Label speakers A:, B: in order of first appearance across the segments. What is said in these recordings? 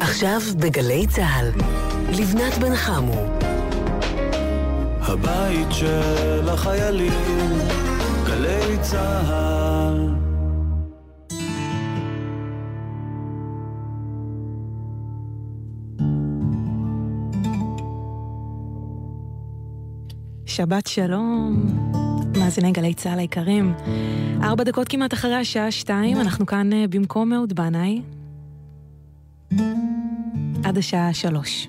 A: עכשיו בגלי צה"ל, לבנת בן חמו.
B: הבית של החיילים, גלי צה"ל.
C: שבת שלום, מאזיני גלי צה"ל היקרים. ארבע דקות כמעט אחרי השעה שתיים, אנחנו כאן אה, במקום אהוד בנאי. עד השעה שלוש.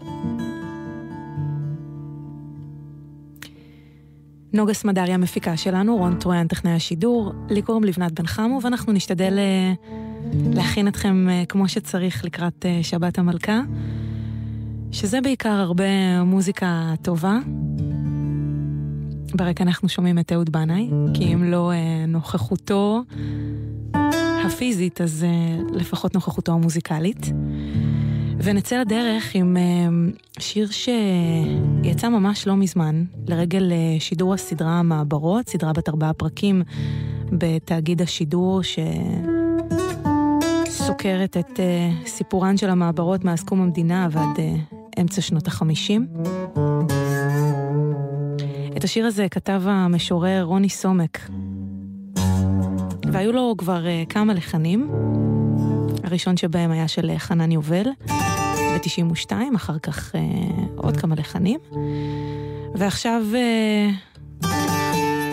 C: נוגה סמדריה המפיקה שלנו, רון טרויאן טכנאי השידור, לי קוראים לבנת בן חמו, ואנחנו נשתדל אה, להכין אתכם אה, כמו שצריך לקראת שבת המלכה, שזה בעיקר הרבה מוזיקה טובה. ברקע אנחנו שומעים את אהוד בנאי, כי אם לא אה, נוכחותו הפיזית, אז אה, לפחות נוכחותו המוזיקלית. ונצא לדרך עם אה, שיר שיצא ממש לא מזמן, לרגל אה, שידור הסדרה המעברות, סדרה בת ארבעה פרקים בתאגיד השידור, שסוקרת את אה, סיפורן של המעברות מאז קום המדינה ועד אה, אמצע שנות החמישים. את השיר הזה כתב המשורר רוני סומק, והיו לו כבר uh, כמה לחנים. הראשון שבהם היה של uh, חנן יובל ב-92, אחר כך uh, עוד כמה לחנים. ועכשיו uh,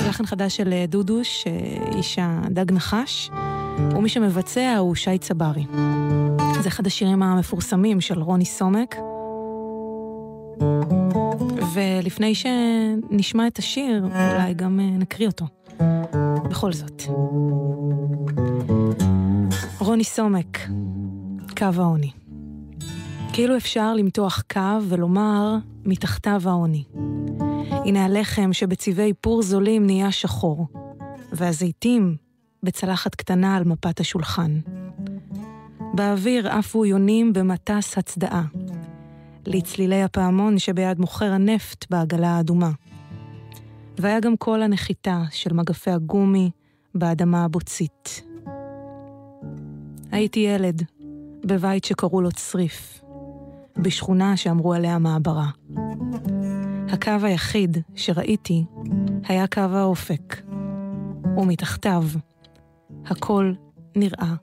C: לחן חדש של דודוש, uh, איש הדג נחש, ומי שמבצע הוא שי צברי. זה אחד השירים המפורסמים של רוני סומק. ולפני שנשמע את השיר, אולי גם אה, נקריא אותו. בכל זאת. רוני סומק, קו העוני. כאילו אפשר למתוח קו ולומר מתחתיו העוני. הנה הלחם שבצבעי פור זולים נהיה שחור, והזיתים בצלחת קטנה על מפת השולחן. באוויר עפו יונים במטס הצדעה. לצלילי הפעמון שביד מוכר הנפט בעגלה האדומה. והיה גם קול הנחיתה של מגפי הגומי באדמה הבוצית. הייתי ילד, בבית שקראו לו צריף, בשכונה שאמרו עליה מעברה. הקו היחיד שראיתי היה קו האופק, ומתחתיו הכל נראה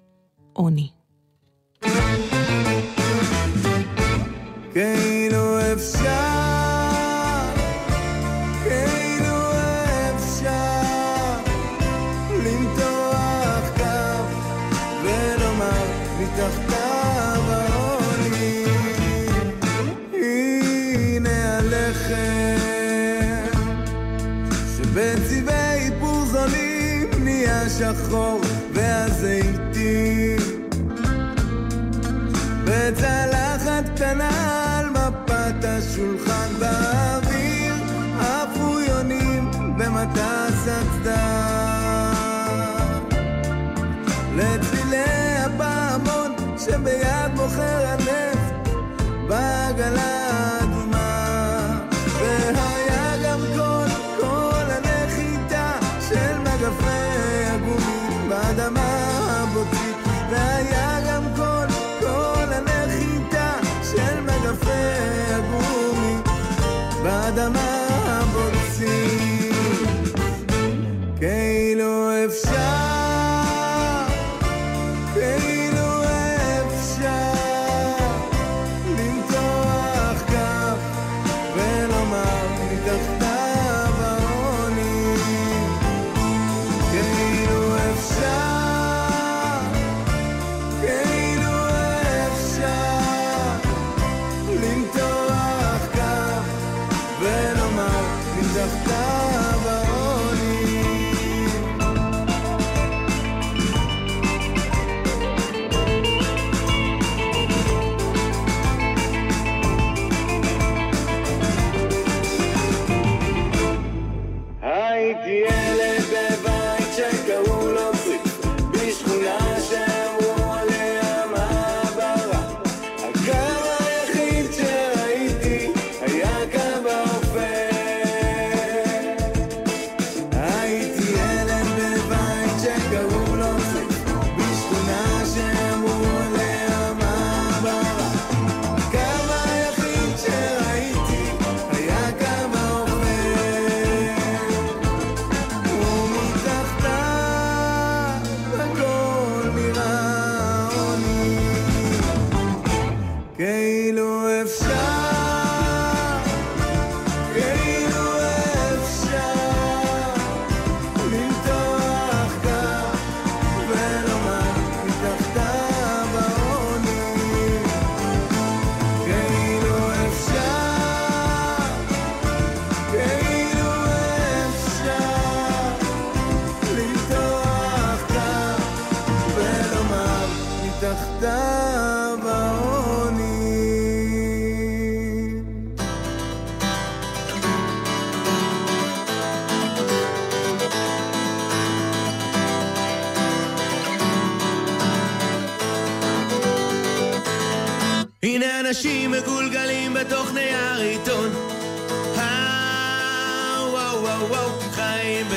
C: עוני.
D: כאילו אפשר, שחור והזיתים בצלחת קטנה השולחן באוויר, עפו יונים במטס הצדד. לצלילי הפעמון שביד מוכר הנפט בעגלה
E: كي لو افشل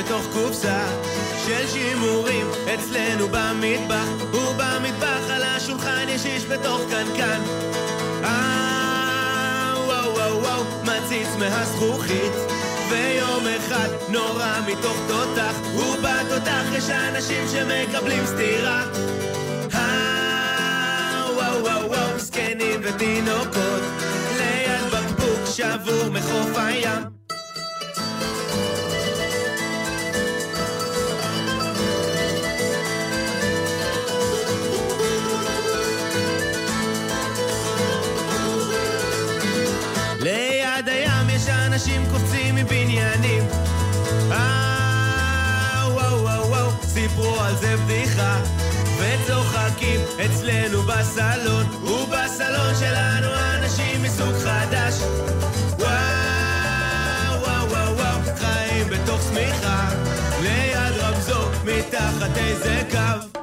E: בתוך קופסה של שימורים. אצלנו במטבח ובמטבח על השולחן יש איש בתוך קנקן. וואו וואו וואו מהזכוכית. ויום אחד ובתותח אנשים שמקבלים סטירה. וואו וואו וואו הים בדיחה וצוחקים אצלנו בסלון ובסלון שלנו אנשים מסוג חדש. וואו וואו וואו וואו, חיים בתוך שמיכה ליד רמזור מתחת איזה קו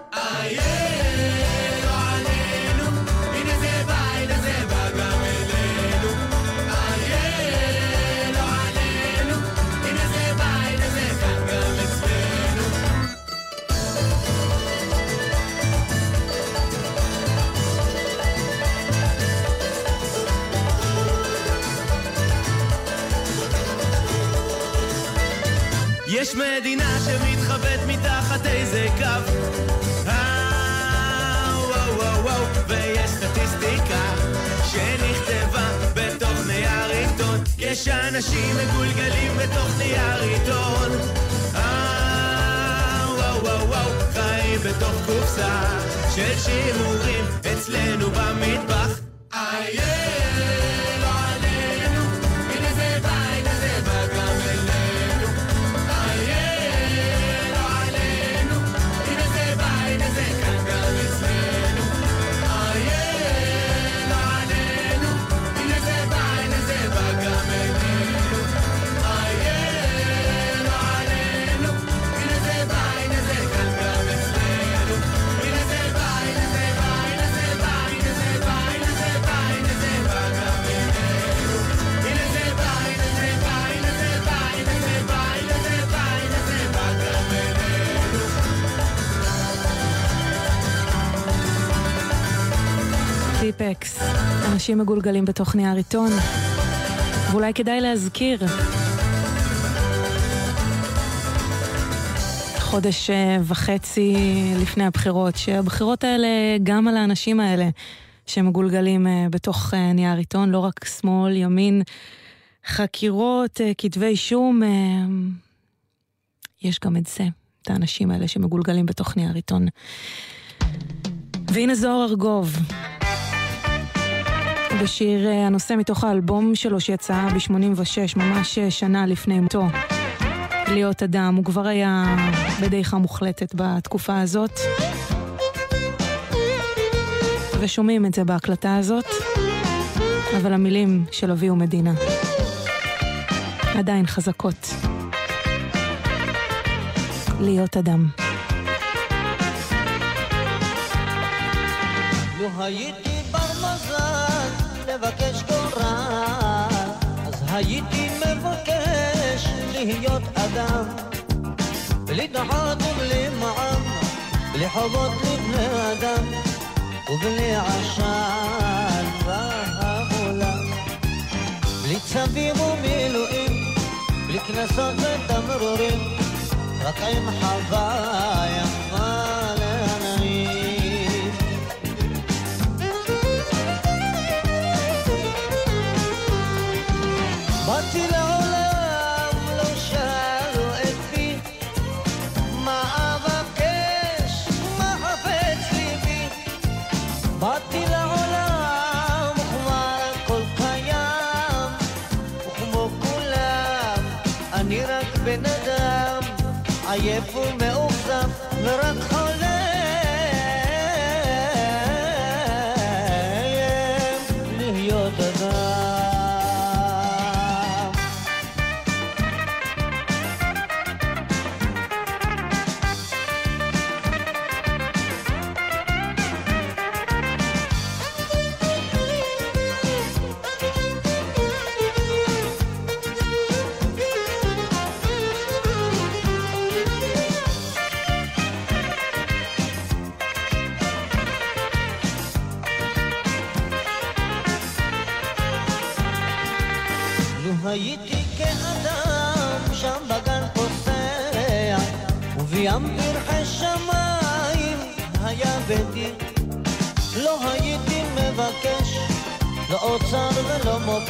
E: יש מדינה שמתחבאת מתחת איזה קו. אה, יש אנשים מגולגלים בתוך נייר עיתון אה, וואו וואו וואו חיים בתוך קופסה של שימורים אצלנו במטבח
C: טיפקס, אנשים מגולגלים בתוך נייר עיתון. ואולי כדאי להזכיר. חודש אה, וחצי לפני הבחירות, שהבחירות האלה, גם על האנשים האלה שמגולגלים אה, בתוך אה, נייר עיתון, לא רק שמאל, ימין, חקירות, כתבי אישום, יש גם את זה, את האנשים האלה שמגולגלים בתוך נייר עיתון. והנה זוהר ארגוב, בשיר הנושא מתוך האלבום שלו שיצא ב-86, ממש שנה לפני מותו. להיות אדם, הוא כבר היה בדעיכה מוחלטת בתקופה הזאת. ושומעים את זה בהקלטה הזאת, אבל המילים של אבי ומדינה עדיין חזקות. להיות אדם.
F: לו הייתי הייתי מבקש להיות אדם. בלי דחת ובלי מעם, בלי חובות לבני אדם, ובלי עשן בעולם. בלי צווים ומילואים, בלי קנסות ותמרורים, רק עם חווה יפה אני רק בן אדם, עייף ומאוכזב, ורק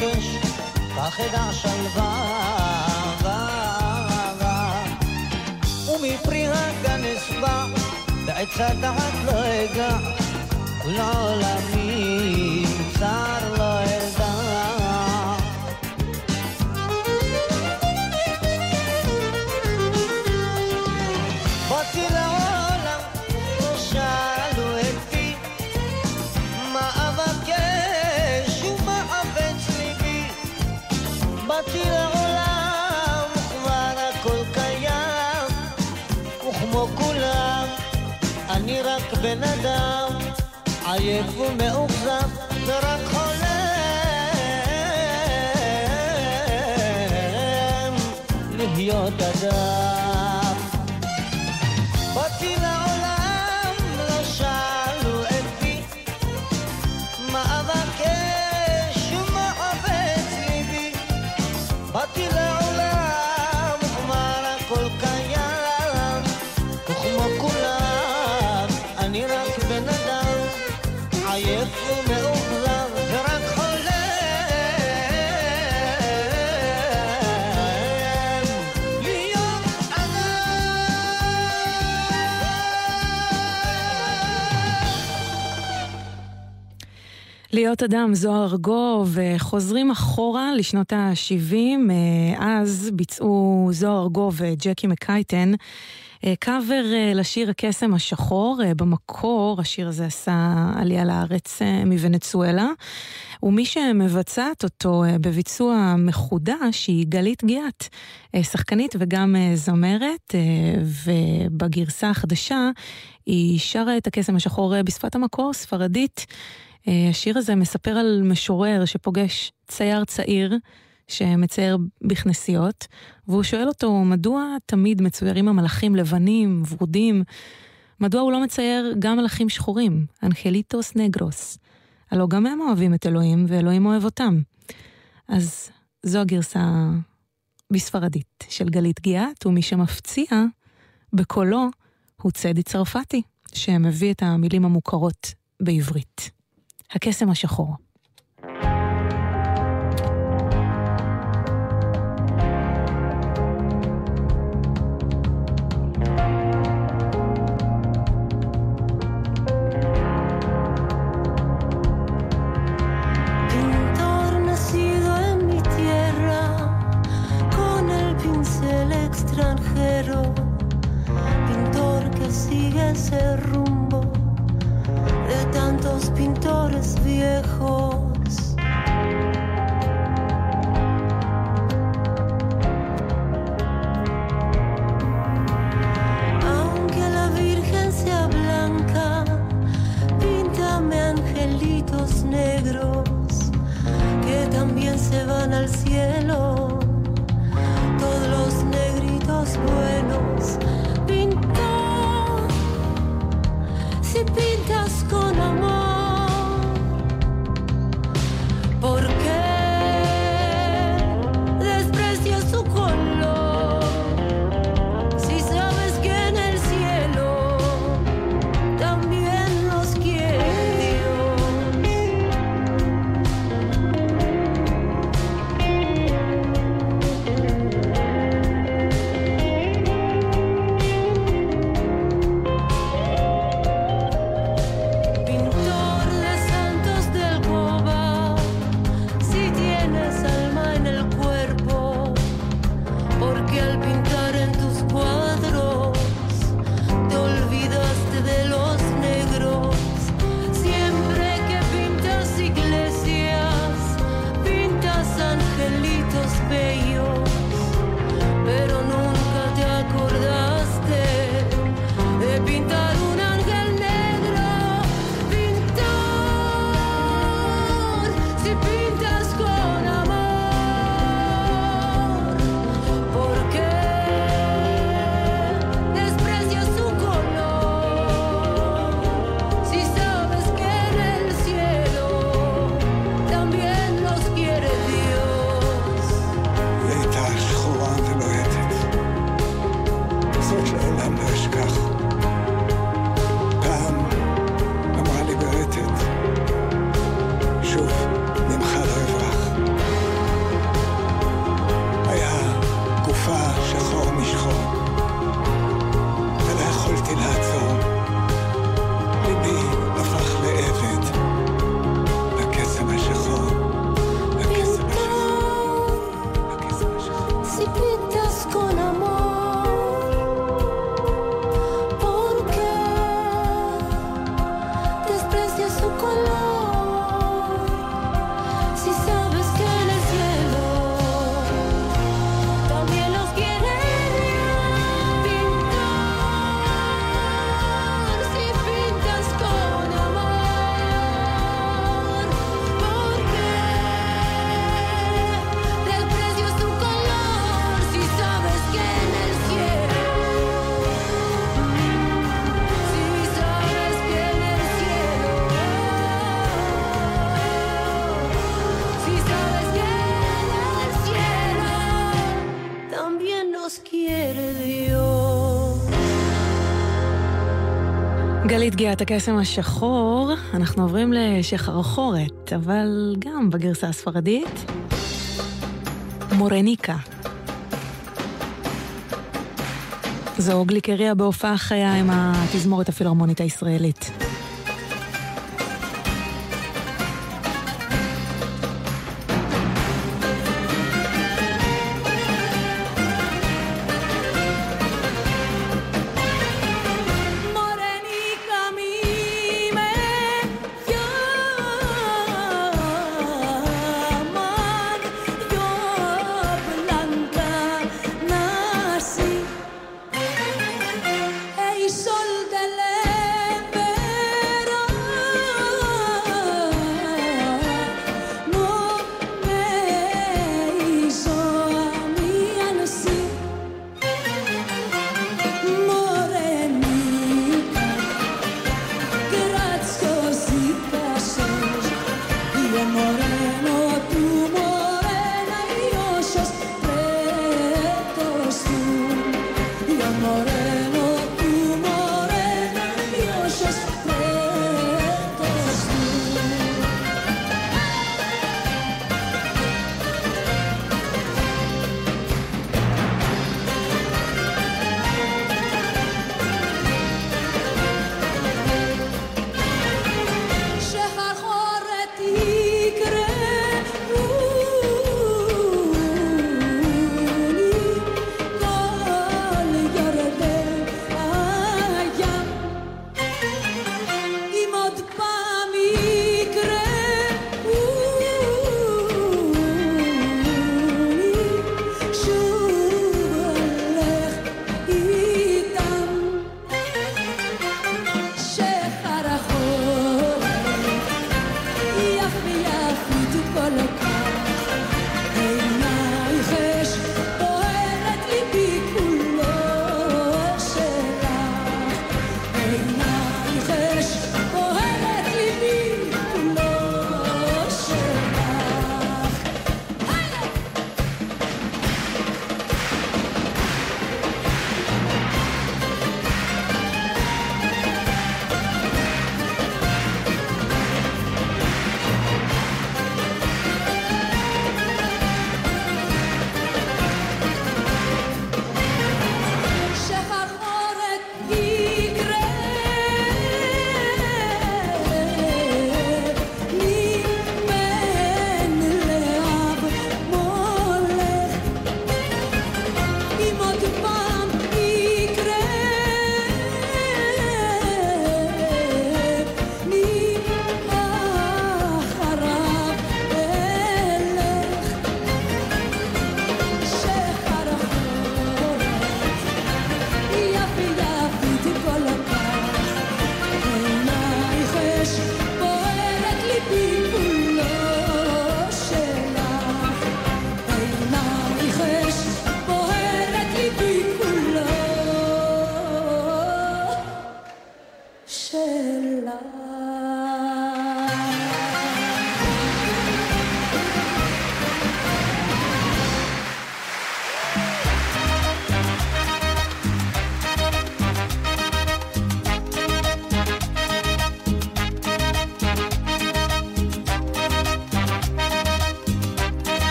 F: ולא מוקש, כך אדע שלווה. ומפרי הגן אשבע, בעץ הדעת לא אגע, ולעולמי בן אדם, עייף ומאוכזב, ורק חולם להיות אדם. להיות
C: אדם, זוהר ארגוב, חוזרים אחורה לשנות ה-70, אז ביצעו זוהר ארגוב וג'קי מקייטן. קאבר לשיר הקסם השחור, במקור השיר הזה עשה עלייה לארץ מוונצואלה, ומי שמבצעת אותו בביצוע מחודש היא גלית גיאת, שחקנית וגם זמרת, ובגרסה החדשה היא שרה את הקסם השחור בשפת המקור, ספרדית. השיר הזה מספר על משורר שפוגש צייר צעיר שמצייר בכנסיות, והוא שואל אותו, מדוע תמיד מצוירים המלאכים לבנים, ורודים? מדוע הוא לא מצייר גם מלאכים שחורים, אנחליטוס נגרוס? הלוא גם הם אוהבים את אלוהים, ואלוהים אוהב אותם. אז זו הגרסה בספרדית של גלית גיאת, ומי שמפציע בקולו הוא צדי צרפתי, שמביא את המילים המוכרות בעברית. הקסם השחור.
G: גלית גיאת הקסם השחור, אנחנו עוברים לשחרחורת, אבל גם בגרסה הספרדית. מורניקה. זו גליקריה בהופעה חיה עם התזמורת הפילהרמונית הישראלית.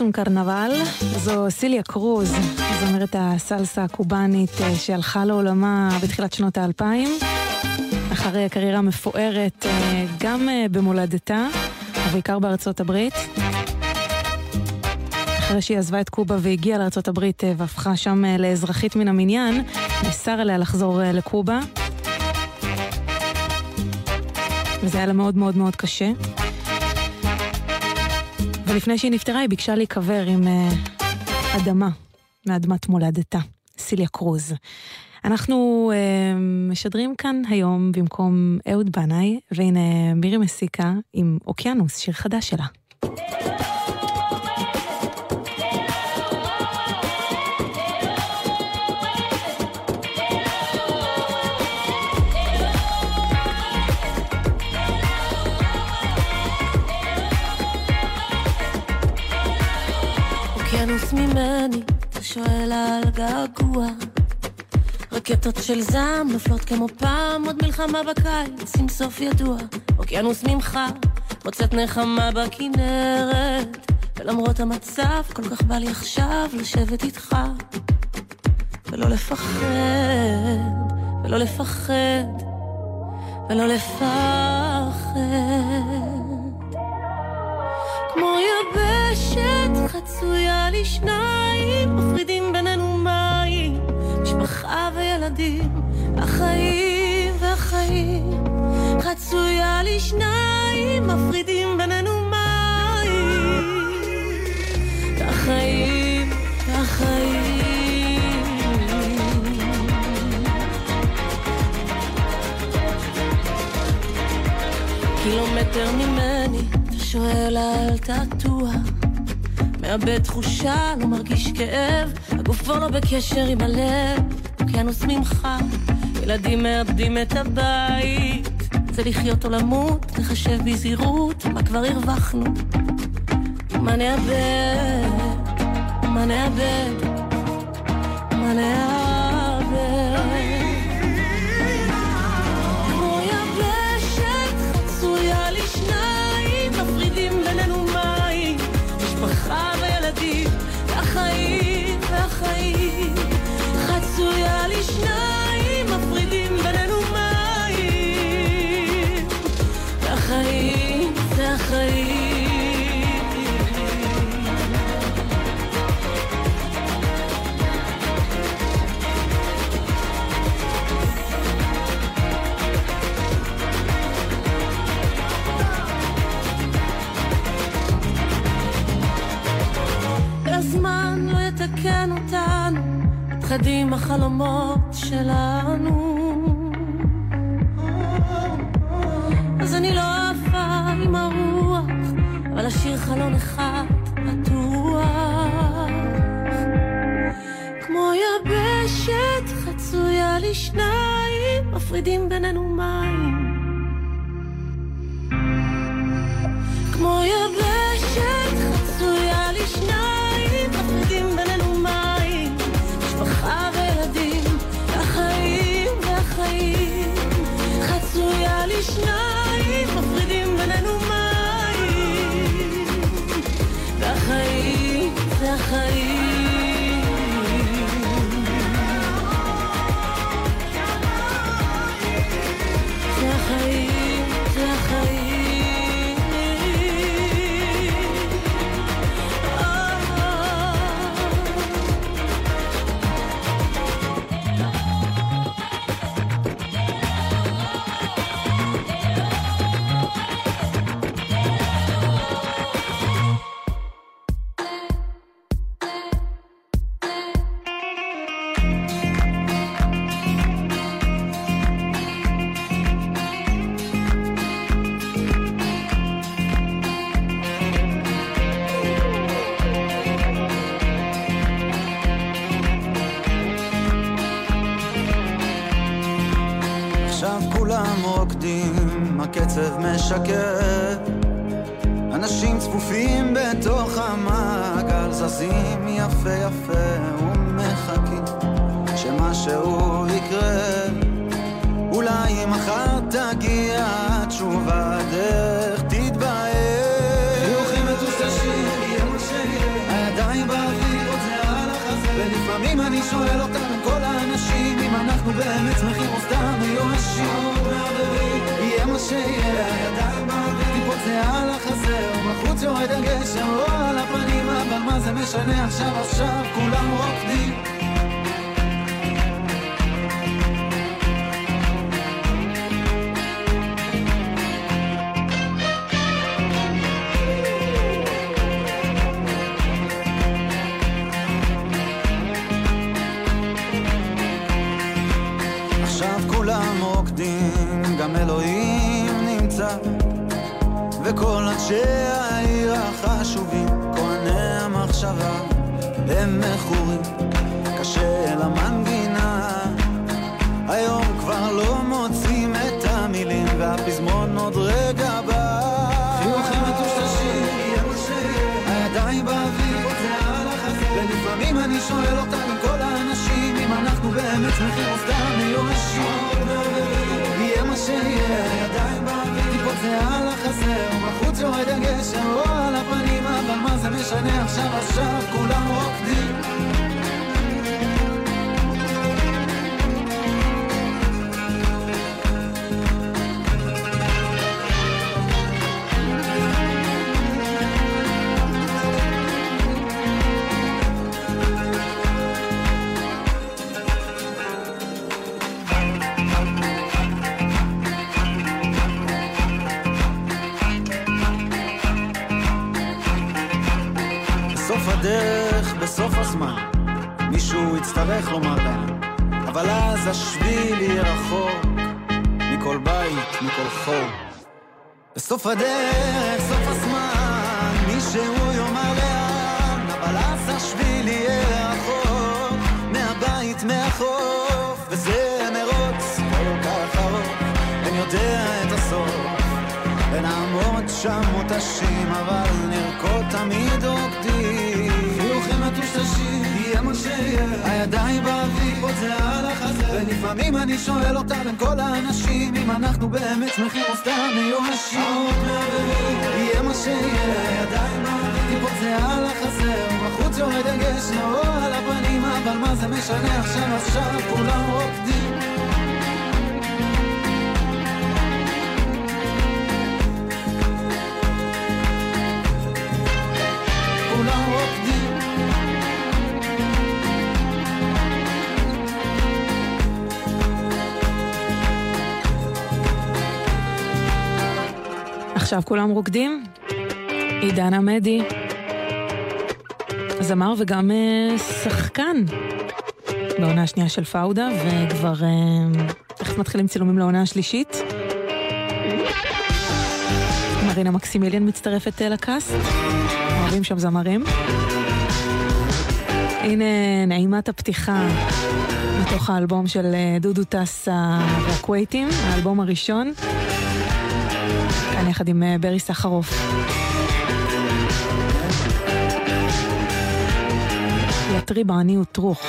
C: Un קרנבל, זו סיליה קרוז, זמרת הסלסה הקובאנית אה, שהלכה לעולמה בתחילת שנות האלפיים, אחרי הקריירה המפוארת אה, גם אה, במולדתה, ובעיקר בארצות הברית. אחרי שהיא עזבה את קובה והגיעה לארצות הברית והפכה שם לאזרחית מן המניין, נאסר עליה לחזור לקובה. וזה היה לה מאוד מאוד מאוד קשה. ולפני שהיא נפטרה היא ביקשה להיקבר עם uh, אדמה, מאדמת מולדתה, סיליה קרוז. אנחנו uh, משדרים כאן היום במקום אהוד בנאי, והנה מירי מסיקה עם אוקיינוס, שיר חדש שלה.
H: אוקיינוס ממני, אתה שואל על געגוע. רקטות של זעם נופלות כמו פעם, עוד מלחמה בקיץ עם סוף ידוע. אוקיינוס ממך, מוצאת נחמה בכנרת. ולמרות המצב, כל כך בא לי עכשיו לשבת איתך. ולא לפחד, ולא לפחד, ולא לפחד. כמו יבשת חצויה לי שניים, מפרידים בינינו מים, משפחה וילדים, החיים והחיים. חצויה לי שניים, מפרידים בינינו מים, והחיים והחיים. קילומטר אתה שואל על תעתוע. מאבד תחושה, לא מרגיש כאב, הגוף כבר לא בקשר עם הלב. אוקיינוס ממך, ילדים מאבדים את הבית. זה לחיות או למות, נחשב בזהירות, מה כבר הרווחנו? מה נאבד? מה נאבד? מה נאבד? יתקן אותנו, מתחדים החלומות שלנו. אז אני לא עפה עם הרוח, אבל אשאיר חלון אחד פתוח. כמו יבשת חצויה לי שניים, מפרידים בינינו מים.
I: בתוך המעגל, זזים יפה יפה ומחכים שמשהו יקרה. אולי מחר תגיע התשובה, דרך תתבהר. חיוכים מטושטשים. הידיים באוויר. ולפעמים אני שואל אותם, כל האנשים, אם אנחנו באמת שמחים או סתם מיואשים. יהיה מה שיהיה, הידיים באוויר, זה על החזה. בחוץ יורד הגשם, או על הפנים, אבל מה זה משנה עכשיו, עכשיו כולם רוקדים. וכל אנשי העיר החשובים, כהני המחשבה, הם מכורים, משנה עכשיו, עכשיו כולם רוקדים. יצטרך לומר להם, אבל אז השביל יהיה רחוק מכל בית, מכל חור. בסוף הדרך, סוף הזמן, מישהו יאמר לאן, אבל אז השביל יהיה רחוק מהבית, מהחוף, וזה מרוץ כל כך ארוך, אין יודע את הסוף. ונעמוד שם מותשים, אבל נרקוד תמיד רוקדים. מטושטשים, יהיה מה שיהיה. הידיים באוויר, עוד זה על החזה. ולפעמים אני שואל אותם, בין כל האנשים, אם אנחנו באמת שמחים או סתם מיואשים. יהיה מה שיהיה. הידיים באוויר, טיפות זה על החזה. ובחוץ יורד הגשם, או על הפנים, אבל מה זה משנה עכשיו, עכשיו כולם רוקדים.
C: עכשיו כולם רוקדים. עידן עמדי, זמר וגם אה, שחקן בעונה השנייה של פאודה, וכבר אה, תכף מתחילים צילומים לעונה השלישית. מרינה מקסימיליאן מצטרפת אה, לקאסט, אוהבים שם זמרים. הנה נעימת הפתיחה מתוך האלבום של אה, דודו טסה והכווייטים, האלבום הראשון. כאן יחד עם אה, ברי סחרוף. יטרי בעני וטרוך.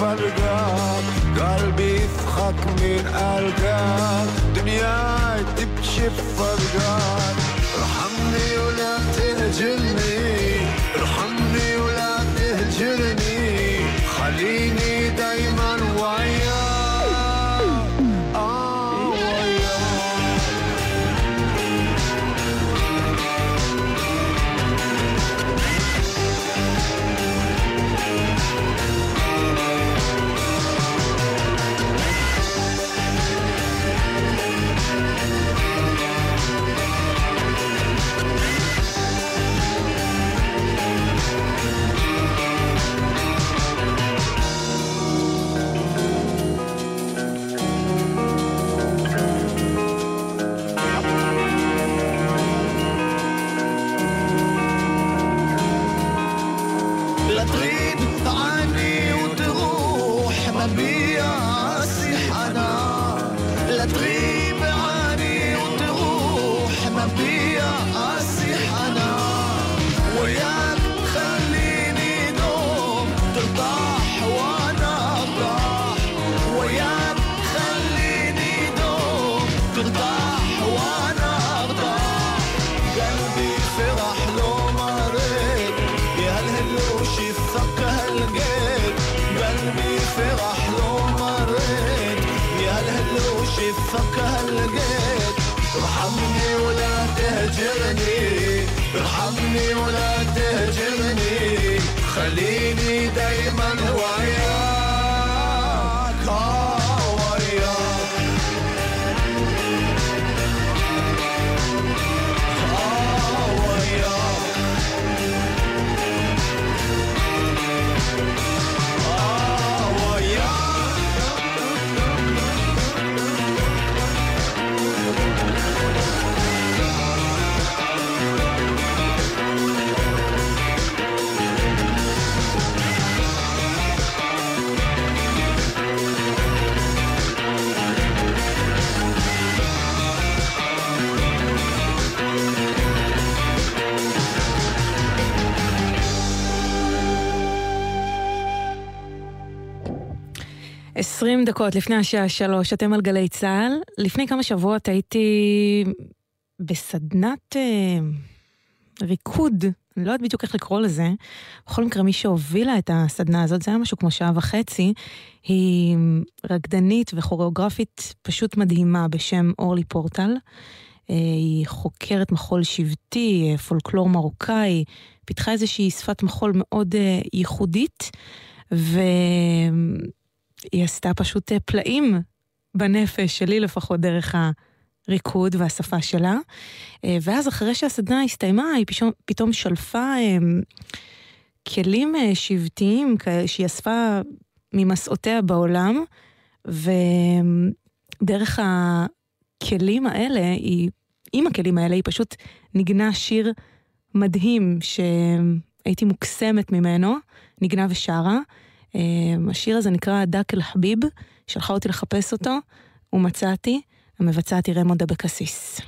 D: فرقك قلبي يفخك من قلبك دنياي تمشي بفرقك فكها لقيت ارحمني ولا تهجرني. ارحمني ولا تهجرني. خليني
C: 20 דקות לפני השעה 3, אתם על גלי צה"ל. לפני כמה שבועות הייתי בסדנת אה, ריקוד, אני לא יודעת בדיוק איך לקרוא לזה. בכל מקרה, מי שהובילה את הסדנה הזאת, זה היה משהו כמו שעה וחצי, היא רקדנית וכוריאוגרפית פשוט מדהימה בשם אורלי פורטל. אה, היא חוקרת מחול שבטי, אה, פולקלור מרוקאי, פיתחה איזושהי שפת מחול מאוד אה, ייחודית, ו... היא עשתה פשוט אה, פלאים בנפש שלי לפחות דרך הריקוד והשפה שלה. אה, ואז אחרי שהסדנה הסתיימה, היא פתאום, פתאום שלפה אה, כלים אה, שבטיים שהיא אספה ממסעותיה בעולם, ודרך הכלים האלה, היא, עם הכלים האלה, היא פשוט ניגנה שיר מדהים שהייתי מוקסמת ממנו, ניגנה ושרה. Um, השיר הזה נקרא דק אל חביב, שלחה אותי לחפש אותו, ומצאתי, המבצעת היא רמונד אבקסיס.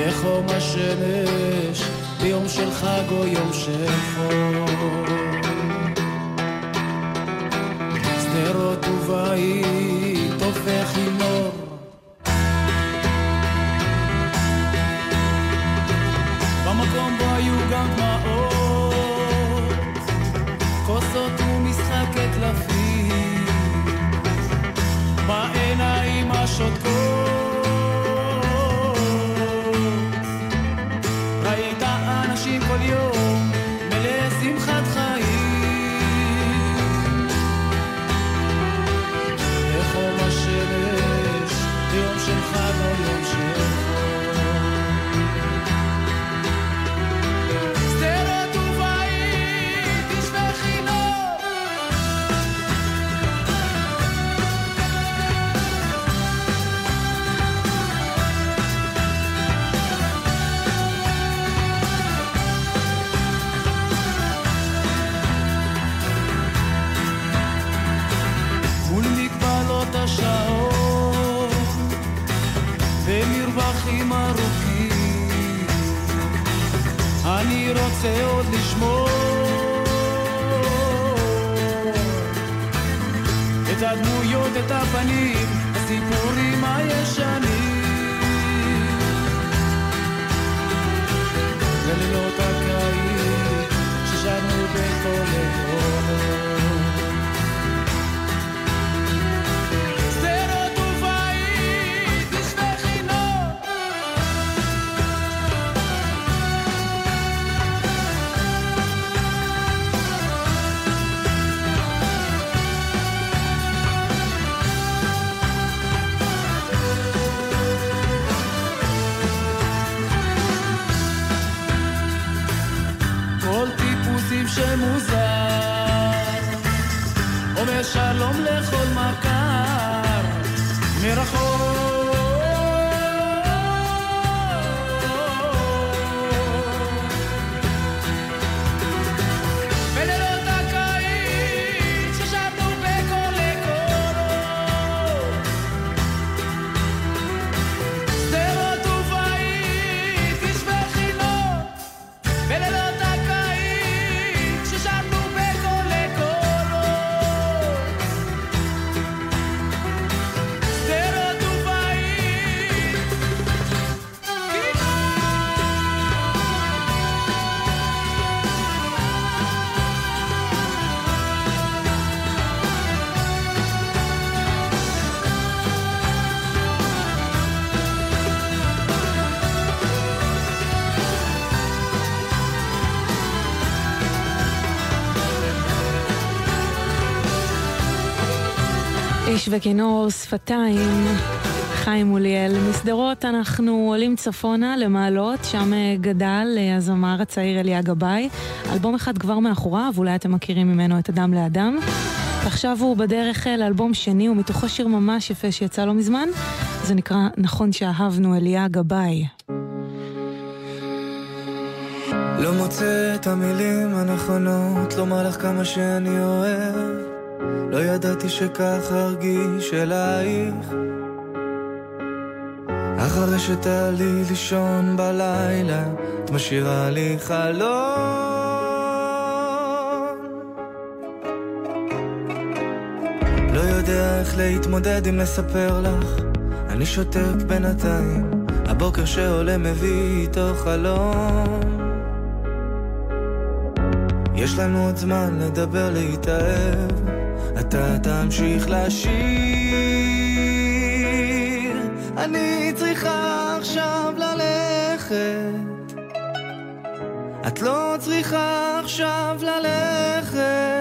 J: בחום השמש, ביום של חג או יום של חור. שדרות ובית הופך עם אור.
C: You. וכינור, שפתיים, חיים מוליאל. משדרות אנחנו עולים צפונה למעלות, שם אה, גדל אה, הזמר הצעיר אליה גבאי. אלבום אחד כבר מאחוריו, אולי אתם מכירים ממנו את אדם לאדם. ועכשיו הוא בדרך לאלבום שני, ומתוכו שיר ממש יפה שיצא לא מזמן. זה נקרא נכון שאהבנו אליה גבאי.
K: לא מוצא את המילים הנכונות לומר לך כמה שאני אוהב לא ידעתי שכך ארגיש אלייך. אחרי שתעלי לישון בלילה את משאירה לי חלום לא יודע איך להתמודד אם לספר לך. אני שותק בינתיים הבוקר שעולה מביא איתו חלום יש לנו עוד זמן לדבר להתאהב אתה תמשיך לשיר. אני צריכה עכשיו ללכת. את לא צריכה עכשיו ללכת.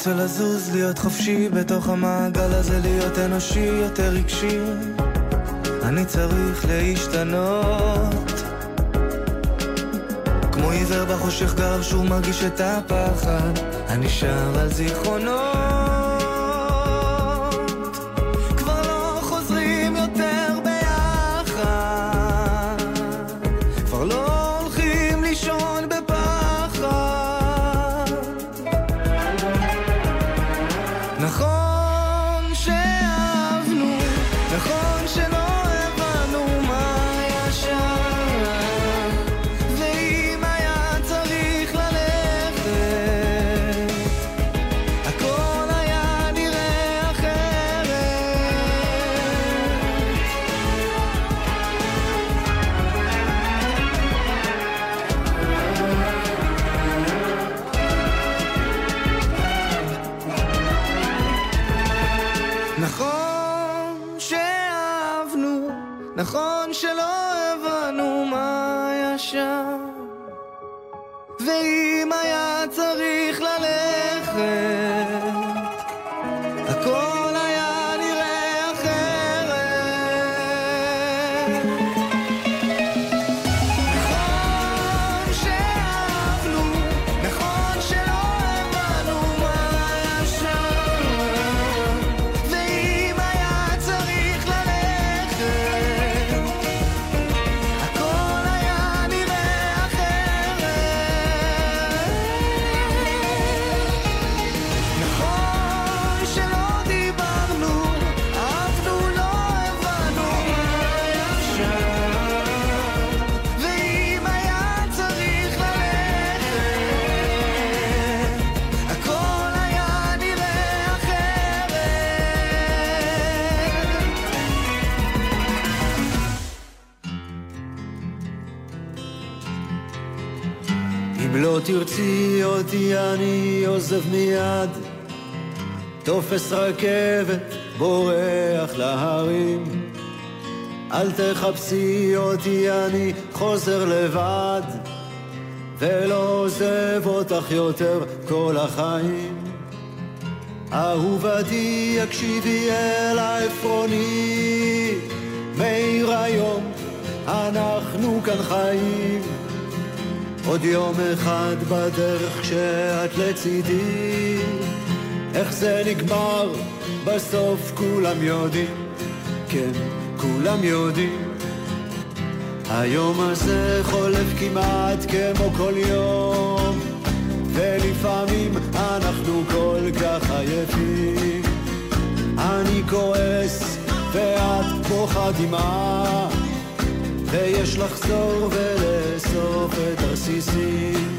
K: רוצה לזוז, להיות חופשי בתוך המעגל הזה, להיות אנושי, יותר רגשי. אני צריך להשתנות. כמו עיוור בחושך גר שהוא מרגיש את הפחד, אני שר על זיכרונות.
I: אם לא תרצי אותי אני עוזב מיד, תופס רכבת, בורח להרים. אל תחפשי אותי, אני חוזר לבד, ולא עוזב אותך יותר כל החיים. אהובתי, הקשיבי אל העפרוני, מאיר היום, אנחנו כאן חיים. עוד יום אחד בדרך כשאת לצידי. איך זה נגמר, בסוף כולם יודעים. כן, כולם יודעים. היום הזה חולף כמעט כמו כל יום ולפעמים אנחנו כל כך עייפים. אני כועס ואת בוכה דמעה ויש לחזור ולאסוף את הרסיסים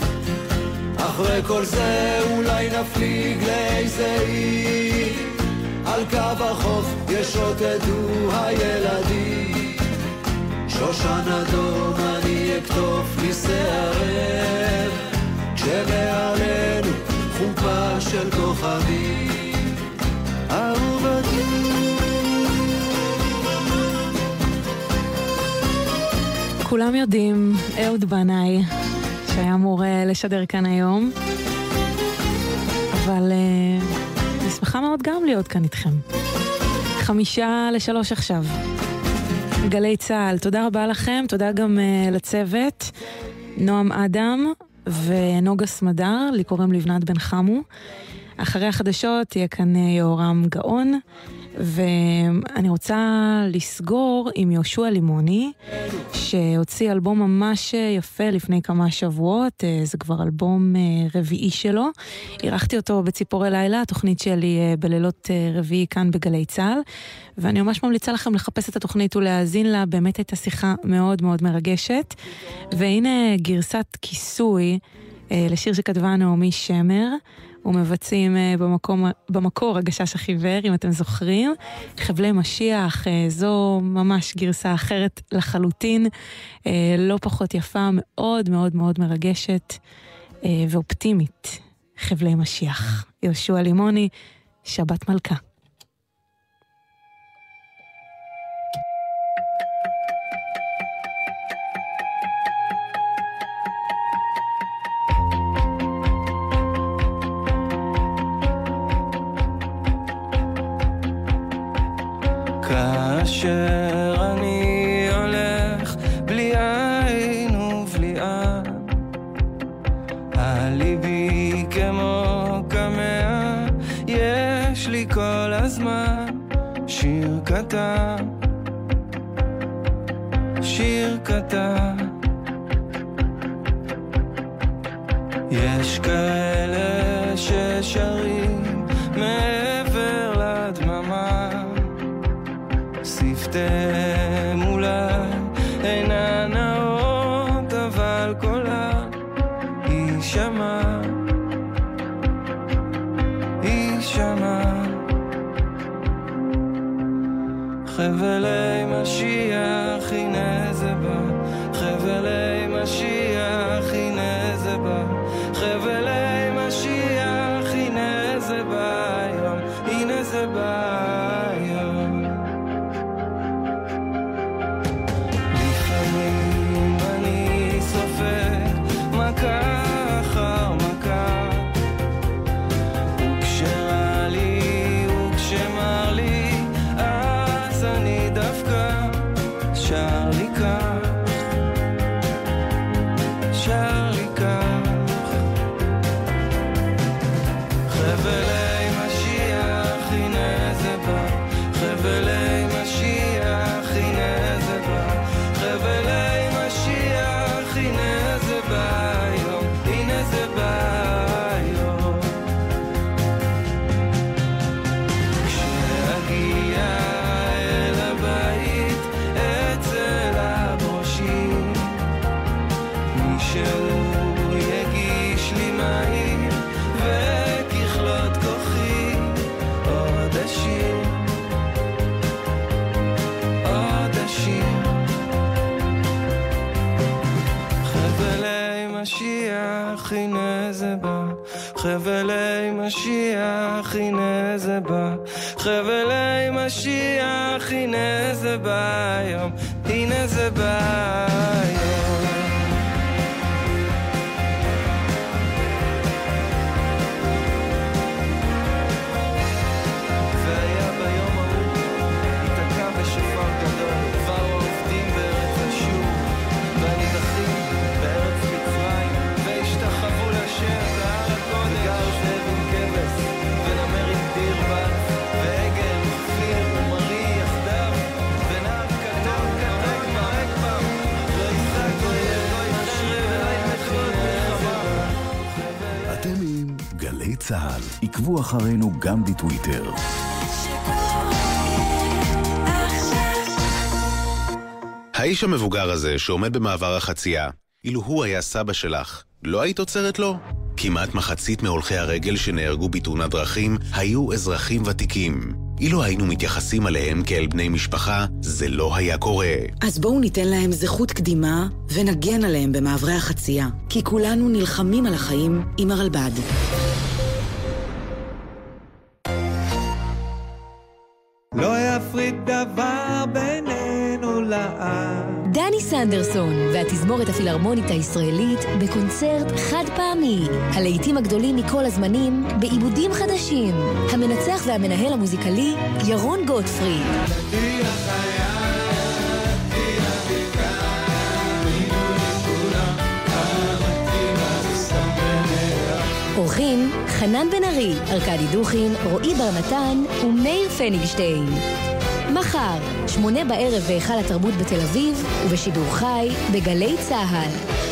I: אחרי כל זה אולי נפליג לאיזה אי על קו החוף ישוטטו הילדים. שושן אדום אני אקטוף לי שערב כשמעלינו חופה של כוכבים
C: כולם יודעים, אהוד בנאי, שהיה אמור אה, לשדר כאן היום, אבל אה, אני שמחה מאוד גם להיות כאן איתכם. חמישה לשלוש עכשיו. גלי צה"ל, תודה רבה לכם, תודה גם uh, לצוות, נועם אדם ונוגה סמדר, לי קוראים לבנת בן חמו. אחרי החדשות תהיה כאן uh, יהורם גאון, ואני רוצה לסגור עם יהושע לימוני, שהוציא אלבום ממש יפה לפני כמה שבועות, אה, זה כבר אלבום אה, רביעי שלו. אירחתי אותו בציפורי לילה, התוכנית שלי אה, בלילות רביעי כאן בגלי צה"ל, ואני ממש ממליצה לכם לחפש את התוכנית ולהאזין לה, באמת הייתה שיחה מאוד מאוד מרגשת. והנה גרסת כיסוי לשיר שכתבה נעמי שמר. ומבצעים אה, במקום, במקור הגשש החיוור, אם אתם זוכרים. חבלי משיח, אה, זו ממש גרסה אחרת לחלוטין, אה, לא פחות יפה, מאוד מאוד מאוד מרגשת ואופטימית. חבלי משיח. יהושע לימוני, שבת מלכה.
K: קטן, שיר קטן. יש כאלה חבלי משיח,
L: עקבו אחרינו גם בטוויטר.
M: האיש המבוגר הזה שעומד במעבר החצייה, אילו הוא היה סבא שלך, לא היית עוצרת לו? כמעט מחצית מהולכי הרגל שנהרגו בתאונת דרכים היו אזרחים ותיקים. אילו היינו מתייחסים אליהם כאל בני משפחה, זה לא היה קורה.
A: אז בואו ניתן להם זכות קדימה ונגן עליהם במעברי החצייה, כי כולנו נלחמים על החיים עם הרלב"ד.
J: דבר בינינו לעד.
N: דני סנדרסון והתזמורת הפילהרמונית הישראלית בקונצרט חד פעמי. הלהיטים הגדולים מכל הזמנים בעיבודים חדשים. המנצח והמנהל המוזיקלי ירון גוטפריד. עורכי האורחים חנן בן ארי, ארכדי דוכין, רועי בר נתן ומאיר פניגשטיין. מחר, שמונה בערב בהיכל התרבות בתל אביב, ובשידור חי בגלי צה"ל.